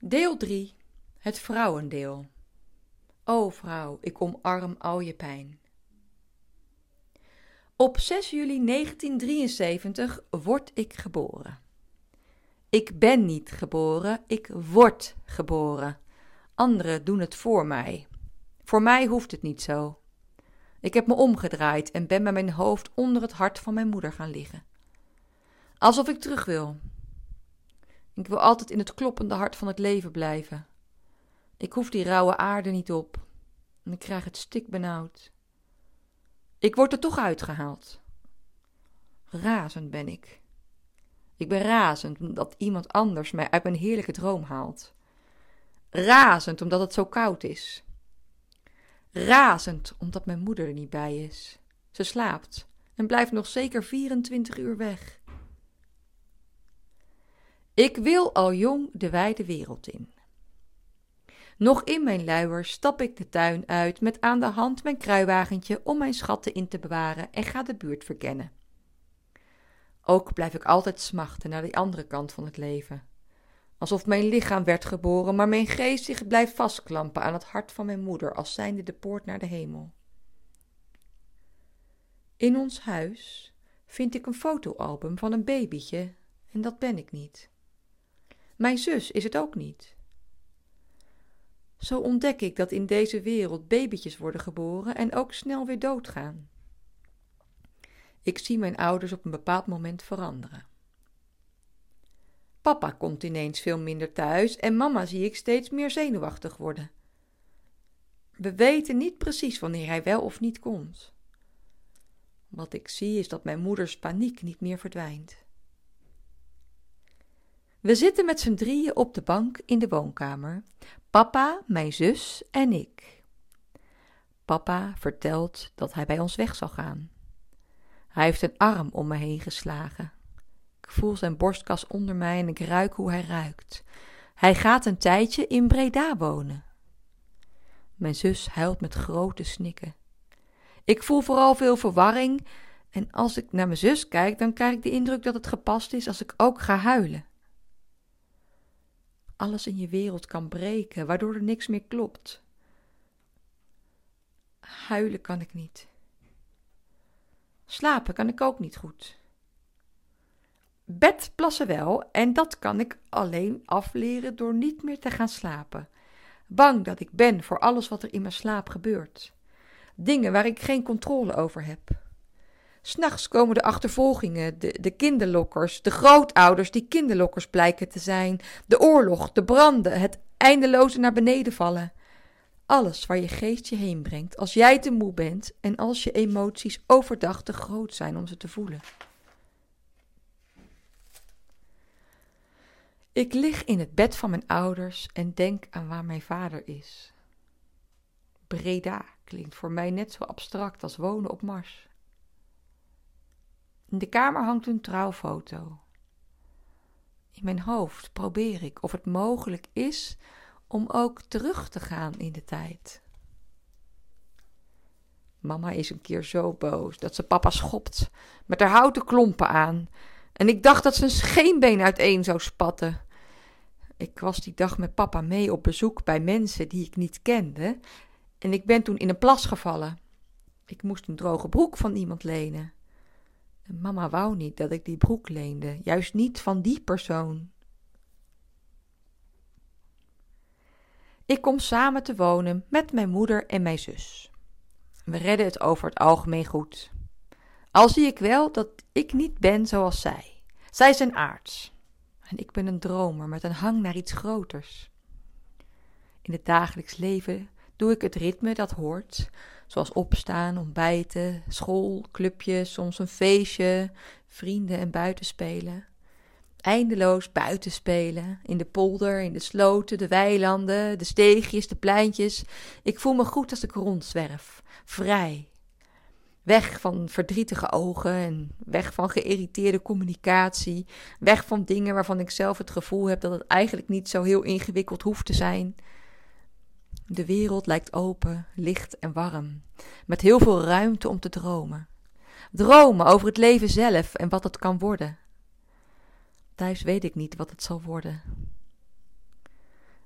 Deel 3. Het vrouwendeel. O vrouw, ik omarm al je pijn. Op 6 juli 1973 word ik geboren. Ik ben niet geboren, ik word geboren. Anderen doen het voor mij. Voor mij hoeft het niet zo. Ik heb me omgedraaid en ben met mijn hoofd onder het hart van mijn moeder gaan liggen. Alsof ik terug wil. Ik wil altijd in het kloppende hart van het leven blijven. Ik hoef die rauwe aarde niet op. En ik krijg het stik benauwd. Ik word er toch uitgehaald. Razend ben ik. Ik ben razend omdat iemand anders mij uit mijn heerlijke droom haalt. Razend omdat het zo koud is. Razend omdat mijn moeder er niet bij is. Ze slaapt en blijft nog zeker 24 uur weg. Ik wil al jong de wijde wereld in. Nog in mijn luier stap ik de tuin uit met aan de hand mijn kruiwagentje om mijn schatten in te bewaren en ga de buurt verkennen. Ook blijf ik altijd smachten naar die andere kant van het leven. Alsof mijn lichaam werd geboren, maar mijn geest zich blijft vastklampen aan het hart van mijn moeder als zijnde de poort naar de hemel. In ons huis vind ik een fotoalbum van een babytje en dat ben ik niet. Mijn zus is het ook niet. Zo ontdek ik dat in deze wereld babytjes worden geboren en ook snel weer doodgaan. Ik zie mijn ouders op een bepaald moment veranderen. Papa komt ineens veel minder thuis en mama zie ik steeds meer zenuwachtig worden. We weten niet precies wanneer hij wel of niet komt. Wat ik zie is dat mijn moeders paniek niet meer verdwijnt. We zitten met z'n drieën op de bank in de woonkamer. Papa, mijn zus en ik. Papa vertelt dat hij bij ons weg zal gaan. Hij heeft een arm om me heen geslagen. Ik voel zijn borstkas onder mij en ik ruik hoe hij ruikt. Hij gaat een tijdje in Breda wonen. Mijn zus huilt met grote snikken. Ik voel vooral veel verwarring en als ik naar mijn zus kijk, dan krijg ik de indruk dat het gepast is als ik ook ga huilen. Alles in je wereld kan breken, waardoor er niks meer klopt. Huilen kan ik niet. Slapen kan ik ook niet goed. Bed plassen wel, en dat kan ik alleen afleren door niet meer te gaan slapen. Bang dat ik ben voor alles wat er in mijn slaap gebeurt. Dingen waar ik geen controle over heb. S'nachts komen de achtervolgingen, de, de kinderlokkers, de grootouders die kinderlokkers blijken te zijn, de oorlog, de branden, het eindeloze naar beneden vallen. Alles waar je geest je heen brengt als jij te moe bent en als je emoties overdag te groot zijn om ze te voelen. Ik lig in het bed van mijn ouders en denk aan waar mijn vader is. Breda klinkt voor mij net zo abstract als wonen op Mars. In de kamer hangt een trouwfoto. In mijn hoofd probeer ik of het mogelijk is om ook terug te gaan in de tijd. Mama is een keer zo boos dat ze papa schopt met haar houten klompen aan. En ik dacht dat ze een scheenbeen uiteen zou spatten. Ik was die dag met papa mee op bezoek bij mensen die ik niet kende. En ik ben toen in een plas gevallen. Ik moest een droge broek van iemand lenen. Mama wou niet dat ik die broek leende, juist niet van die persoon. Ik kom samen te wonen met mijn moeder en mijn zus. We redden het over het algemeen goed. Al zie ik wel dat ik niet ben zoals zij. Zij zijn aards. En ik ben een dromer met een hang naar iets groters. In het dagelijks leven doe ik het ritme dat hoort, zoals opstaan, ontbijten, school, clubjes, soms een feestje, vrienden en buitenspelen. Eindeloos buitenspelen, in de polder, in de sloten, de weilanden, de steegjes, de pleintjes. Ik voel me goed als ik rondzwerf, vrij. Weg van verdrietige ogen en weg van geïrriteerde communicatie. Weg van dingen waarvan ik zelf het gevoel heb dat het eigenlijk niet zo heel ingewikkeld hoeft te zijn. De wereld lijkt open, licht en warm, met heel veel ruimte om te dromen. Dromen over het leven zelf en wat het kan worden. Thuis weet ik niet wat het zal worden.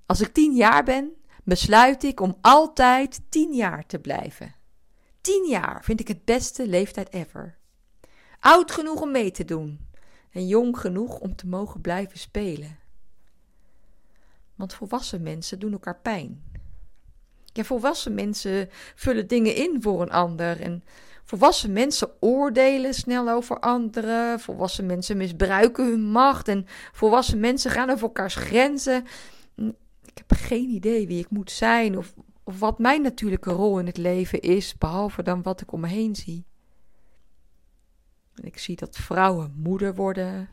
Als ik tien jaar ben, besluit ik om altijd tien jaar te blijven. Tien jaar vind ik het beste leeftijd ever. Oud genoeg om mee te doen en jong genoeg om te mogen blijven spelen. Want volwassen mensen doen elkaar pijn. Ja, volwassen mensen vullen dingen in voor een ander. En volwassen mensen oordelen snel over anderen. Volwassen mensen misbruiken hun macht. En volwassen mensen gaan over elkaars grenzen. Ik heb geen idee wie ik moet zijn of, of wat mijn natuurlijke rol in het leven is, behalve dan wat ik om me heen zie. Ik zie dat vrouwen moeder worden,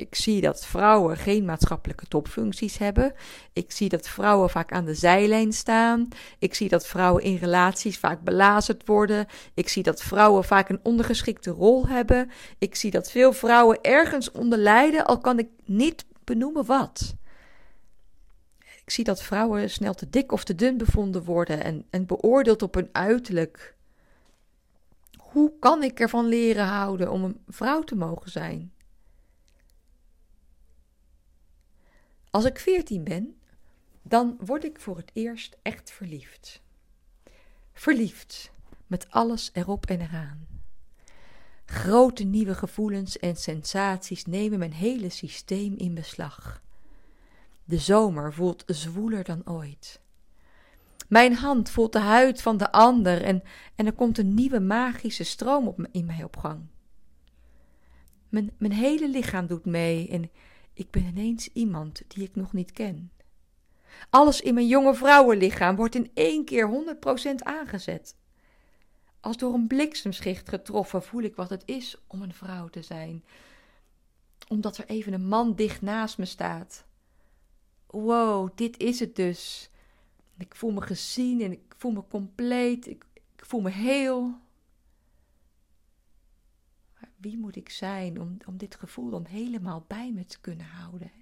ik zie dat vrouwen geen maatschappelijke topfuncties hebben. Ik zie dat vrouwen vaak aan de zijlijn staan. Ik zie dat vrouwen in relaties vaak belazerd worden. Ik zie dat vrouwen vaak een ondergeschikte rol hebben. Ik zie dat veel vrouwen ergens onder lijden, al kan ik niet benoemen wat. Ik zie dat vrouwen snel te dik of te dun bevonden worden en, en beoordeeld op hun uiterlijk. Hoe kan ik ervan leren houden om een vrouw te mogen zijn? Als ik veertien ben, dan word ik voor het eerst echt verliefd. Verliefd, met alles erop en eraan. Grote nieuwe gevoelens en sensaties nemen mijn hele systeem in beslag. De zomer voelt zwoeler dan ooit. Mijn hand voelt de huid van de ander en, en er komt een nieuwe magische stroom op, in mij op gang. Mijn, mijn hele lichaam doet mee en ik ben ineens iemand die ik nog niet ken. Alles in mijn jonge vrouwenlichaam wordt in één keer 100% aangezet. Als door een bliksemschicht getroffen voel ik wat het is om een vrouw te zijn. Omdat er even een man dicht naast me staat. Wow, dit is het dus. Ik voel me gezien en ik voel me compleet. Ik, voel me heel. Wie moet ik zijn om, om dit gevoel dan helemaal bij me te kunnen houden?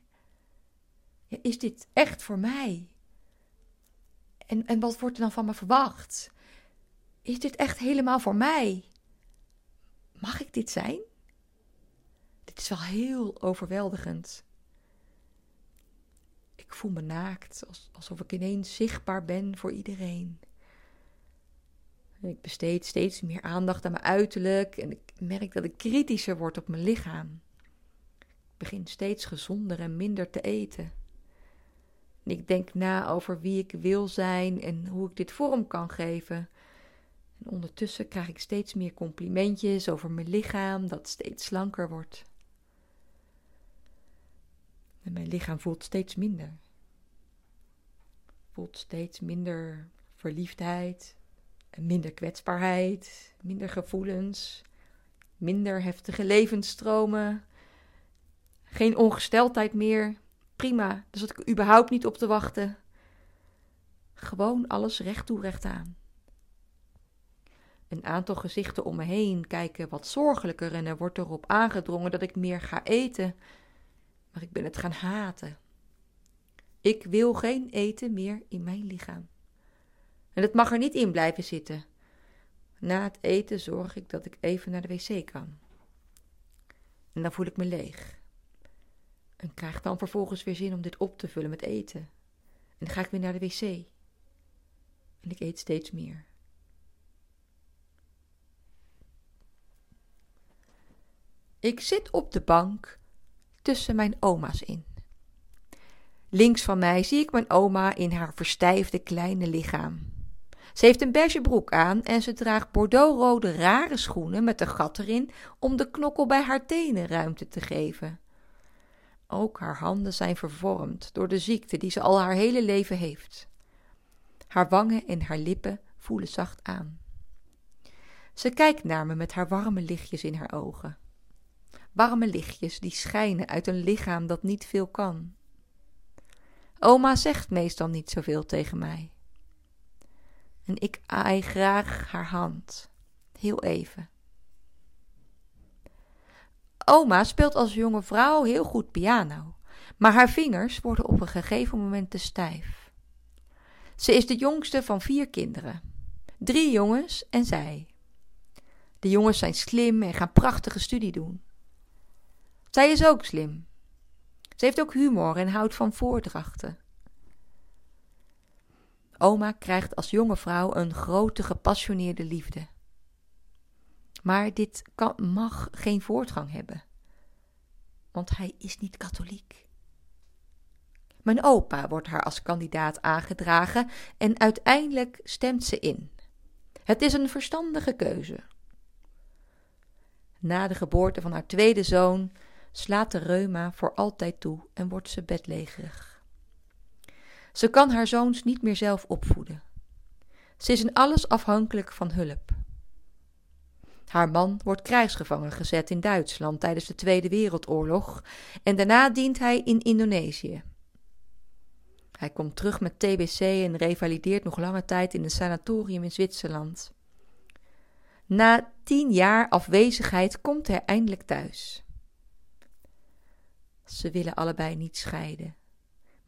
Ja, is dit echt voor mij? En, en wat wordt er dan van me verwacht? Is dit echt helemaal voor mij? Mag ik dit zijn? Dit is wel heel overweldigend. Ik voel me naakt, alsof ik ineens zichtbaar ben voor iedereen. Ik besteed steeds meer aandacht aan mijn uiterlijk en ik merk dat ik kritischer word op mijn lichaam. Ik begin steeds gezonder en minder te eten. En ik denk na over wie ik wil zijn en hoe ik dit vorm kan geven. En ondertussen krijg ik steeds meer complimentjes over mijn lichaam dat steeds slanker wordt. En mijn lichaam voelt steeds minder. Voelt steeds minder verliefdheid, minder kwetsbaarheid, minder gevoelens, minder heftige levensstromen, geen ongesteldheid meer. Prima, daar zat ik überhaupt niet op te wachten. Gewoon alles recht toe, recht aan. Een aantal gezichten om me heen kijken wat zorgelijker en er wordt erop aangedrongen dat ik meer ga eten. Maar ik ben het gaan haten. Ik wil geen eten meer in mijn lichaam. En het mag er niet in blijven zitten. Na het eten zorg ik dat ik even naar de wc kan. En dan voel ik me leeg. En krijg dan vervolgens weer zin om dit op te vullen met eten. En ga ik weer naar de wc. En ik eet steeds meer. Ik zit op de bank tussen mijn oma's in. Links van mij zie ik mijn oma in haar verstijfde kleine lichaam. Ze heeft een beige broek aan en ze draagt bordeauxrode rare schoenen met een gat erin om de knokkel bij haar tenen ruimte te geven. Ook haar handen zijn vervormd door de ziekte die ze al haar hele leven heeft. Haar wangen en haar lippen voelen zacht aan. Ze kijkt naar me met haar warme lichtjes in haar ogen. Warme lichtjes die schijnen uit een lichaam dat niet veel kan. Oma zegt meestal niet zoveel tegen mij. En ik aai graag haar hand. Heel even. Oma speelt als jonge vrouw heel goed piano, maar haar vingers worden op een gegeven moment te stijf. Ze is de jongste van vier kinderen. Drie jongens en zij. De jongens zijn slim en gaan prachtige studie doen. Zij is ook slim. Ze heeft ook humor en houdt van voordrachten. Oma krijgt als jonge vrouw een grote gepassioneerde liefde. Maar dit kan, mag geen voortgang hebben, want hij is niet katholiek. Mijn opa wordt haar als kandidaat aangedragen en uiteindelijk stemt ze in. Het is een verstandige keuze. Na de geboorte van haar tweede zoon slaat de reuma voor altijd toe en wordt ze bedlegerig. Ze kan haar zoons niet meer zelf opvoeden. Ze is in alles afhankelijk van hulp. Haar man wordt krijgsgevangen gezet in Duitsland tijdens de Tweede Wereldoorlog en daarna dient hij in Indonesië. Hij komt terug met TBC en revalideert nog lange tijd in een sanatorium in Zwitserland. Na tien jaar afwezigheid komt hij eindelijk thuis. Ze willen allebei niet scheiden,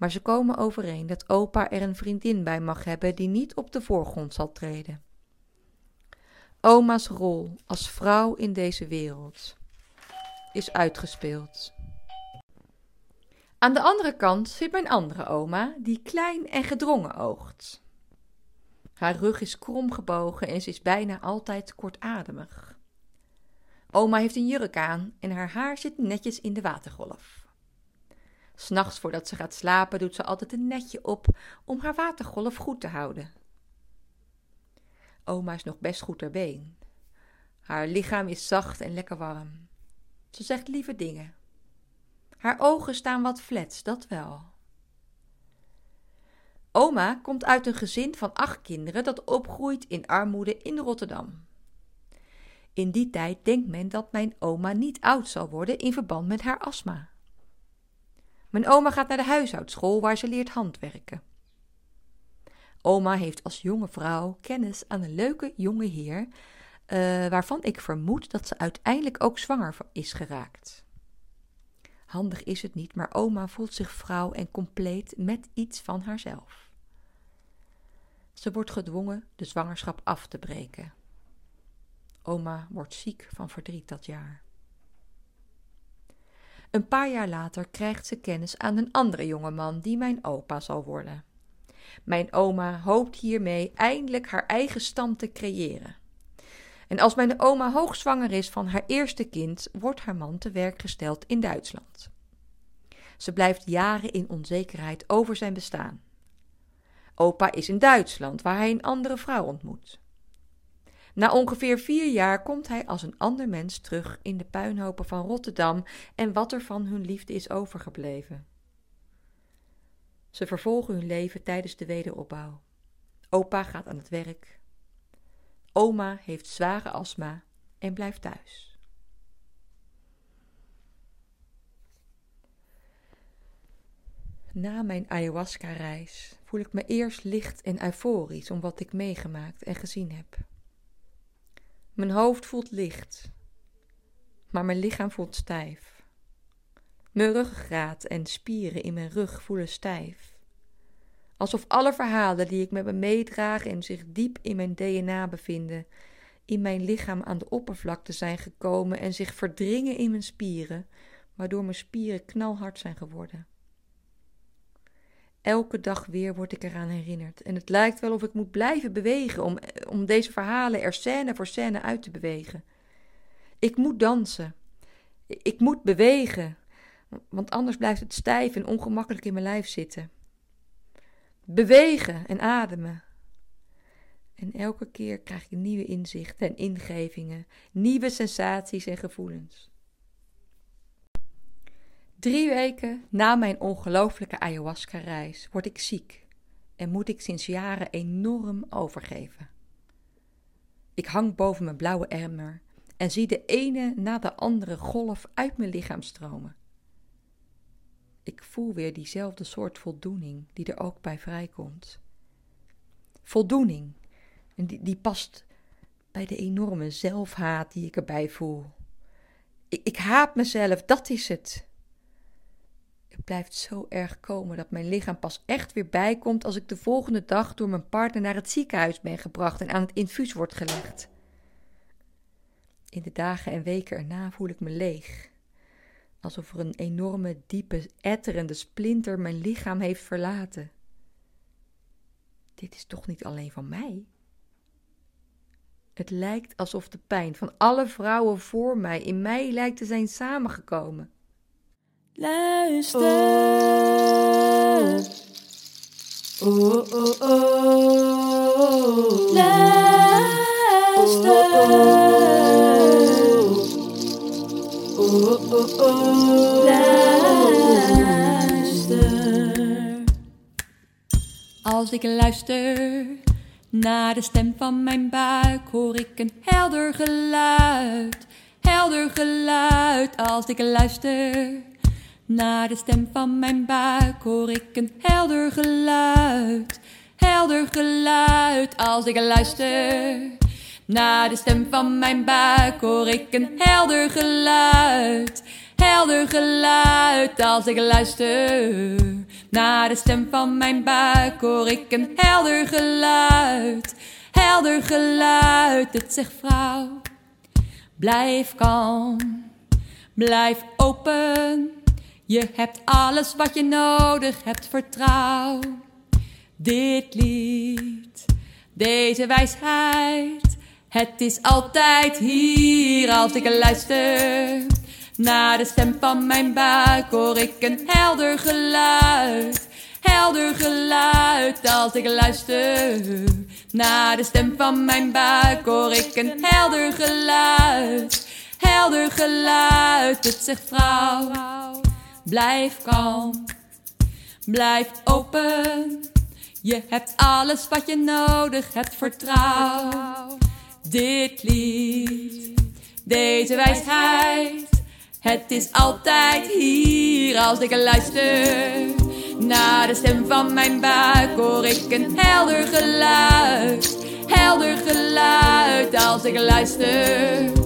maar ze komen overeen dat opa er een vriendin bij mag hebben die niet op de voorgrond zal treden. Oma's rol als vrouw in deze wereld is uitgespeeld. Aan de andere kant zit mijn andere oma, die klein en gedrongen oogt. Haar rug is kromgebogen en ze is bijna altijd kortademig. Oma heeft een jurk aan en haar haar zit netjes in de watergolf. S'nachts voordat ze gaat slapen doet ze altijd een netje op om haar watergolf goed te houden. Oma is nog best goed ter been. Haar lichaam is zacht en lekker warm. Ze zegt lieve dingen. Haar ogen staan wat flets, dat wel. Oma komt uit een gezin van acht kinderen dat opgroeit in armoede in Rotterdam. In die tijd denkt men dat mijn oma niet oud zal worden in verband met haar astma. Mijn oma gaat naar de huishoudschool waar ze leert handwerken. Oma heeft als jonge vrouw kennis aan een leuke jonge heer, uh, waarvan ik vermoed dat ze uiteindelijk ook zwanger is geraakt. Handig is het niet, maar oma voelt zich vrouw en compleet met iets van haarzelf. Ze wordt gedwongen de zwangerschap af te breken. Oma wordt ziek van verdriet dat jaar. Een paar jaar later krijgt ze kennis aan een andere jongeman die mijn opa zal worden. Mijn oma hoopt hiermee eindelijk haar eigen stam te creëren. En als mijn oma hoogzwanger is van haar eerste kind, wordt haar man te werk gesteld in Duitsland. Ze blijft jaren in onzekerheid over zijn bestaan. Opa is in Duitsland, waar hij een andere vrouw ontmoet. Na ongeveer vier jaar komt hij als een ander mens terug in de puinhopen van Rotterdam en wat er van hun liefde is overgebleven. Ze vervolgen hun leven tijdens de wederopbouw. Opa gaat aan het werk. Oma heeft zware astma en blijft thuis. Na mijn ayahuasca-reis voel ik me eerst licht en euforisch om wat ik meegemaakt en gezien heb. Mijn hoofd voelt licht, maar mijn lichaam voelt stijf. Mijn ruggengraat en spieren in mijn rug voelen stijf. Alsof alle verhalen die ik met me meedraag en zich diep in mijn DNA bevinden, in mijn lichaam aan de oppervlakte zijn gekomen en zich verdringen in mijn spieren, waardoor mijn spieren knalhard zijn geworden. Elke dag weer word ik eraan herinnerd. En het lijkt wel of ik moet blijven bewegen om, om deze verhalen er scène voor scène uit te bewegen. Ik moet dansen. Ik moet bewegen, want anders blijft het stijf en ongemakkelijk in mijn lijf zitten. Bewegen en ademen. En elke keer krijg ik nieuwe inzichten en ingevingen, nieuwe sensaties en gevoelens. Drie weken na mijn ongelooflijke ayahuasca-reis word ik ziek en moet ik sinds jaren enorm overgeven. Ik hang boven mijn blauwe emmer en zie de ene na de andere golf uit mijn lichaam stromen. Ik voel weer diezelfde soort voldoening die er ook bij vrijkomt. Voldoening, en die, die past bij de enorme zelfhaat die ik erbij voel. Ik, ik haat mezelf, dat is het. Blijft zo erg komen dat mijn lichaam pas echt weer bijkomt als ik de volgende dag door mijn partner naar het ziekenhuis ben gebracht en aan het infuus wordt gelegd. In de dagen en weken erna voel ik me leeg. Alsof er een enorme, diepe, etterende splinter mijn lichaam heeft verlaten. dit is toch niet alleen van mij? Het lijkt alsof de pijn van alle vrouwen voor mij in mij lijkt te zijn samengekomen. Luister. Oh, oh, oh. Luister. Oh, oh, oh. Luister. Als ik luister naar de stem van mijn buik, hoor ik een helder geluid. Helder geluid als ik luister. Naar de stem van mijn buik hoor ik een helder geluid. Helder geluid als ik luister. Naar de stem van mijn buik hoor ik een helder geluid. Helder geluid als ik luister. Naar de stem van mijn buik hoor ik een helder geluid. Helder geluid, het zegt vrouw. Blijf kalm, blijf open. Je hebt alles wat je nodig hebt, vertrouw. Dit lied, deze wijsheid, het is altijd hier als ik luister. Naar de stem van mijn buik hoor ik een helder geluid. Helder geluid als ik luister. Naar de stem van mijn buik hoor ik een helder geluid. Helder geluid, het zegt vrouw. Blijf kalm, blijf open. Je hebt alles wat je nodig hebt, vertrouw. Dit lied, deze wijsheid. Het is altijd hier als ik luister. Naar de stem van mijn buik hoor ik een helder geluid. Helder geluid als ik luister.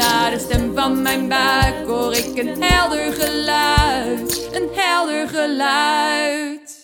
Naar de stem van mijn buik hoor ik een helder geluid. Een helder geluid.